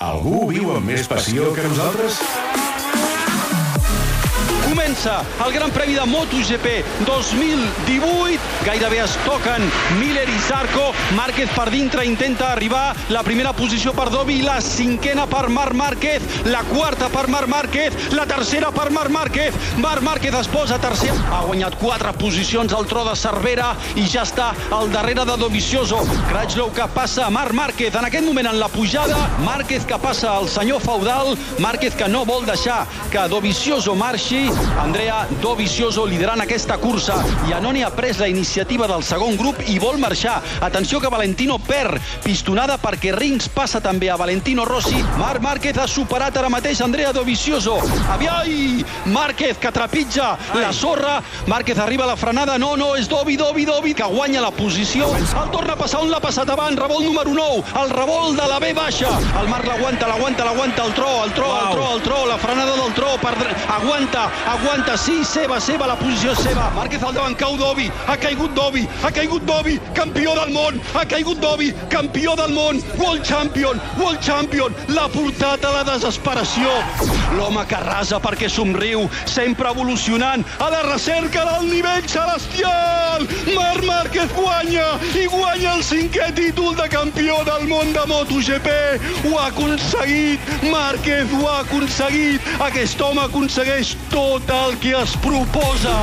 Algú viu amb més passió que nosaltres? Comença el Gran Premi de MotoGP 2018. Gairebé es toquen Miller i Zarco. Márquez per dintre intenta arribar. La primera posició per Dovi, la cinquena per Marc Márquez, la quarta per Marc Márquez, la tercera per Marc Márquez. Marc Márquez es posa tercer. Ha guanyat quatre posicions al tro de Cervera i ja està al darrere de Dovizioso. Crutchlow que passa a Marc Márquez en aquest moment en la pujada. Márquez que passa al senyor Feudal. Márquez que no vol deixar que Dovizioso marxi. Andrea Dovizioso liderant aquesta cursa. Iannone ha pres la iniciativa del segon grup i vol marxar. Atenció que Valentino perd. Pistonada perquè Rins passa també a Valentino Rossi. Marc Márquez ha superat ara mateix Andrea Dovizioso. Aviai! Márquez que trepitja la sorra. Márquez arriba a la frenada. No, no, és Dovi, Dovi, Dovi, que guanya la posició. El torna a passar on l'ha passat abans. Revolt número 9. El revolt de la B baixa. El Marc l'aguanta, l'aguanta, l'aguanta. El tro, el tro, el tro, el tro. La frenada del tro. Per... Aguanta, aguanta, sí, seva, seva, la posició seva. Márquez al davant, cau Dovi, ha caigut Dovi, ha caigut Dovi, campió del món, ha caigut Dovi, campió del món, World Champion, World Champion, l'ha portat a la desesperació. L'home que rasa perquè somriu, sempre evolucionant, a la recerca del nivell celestial. Marc Márquez guanya i guanya el cinquè títol de campió del món de MotoGP. Ho ha aconseguit, Márquez ho ha aconseguit. Aquest home aconsegueix tot el que es proposa.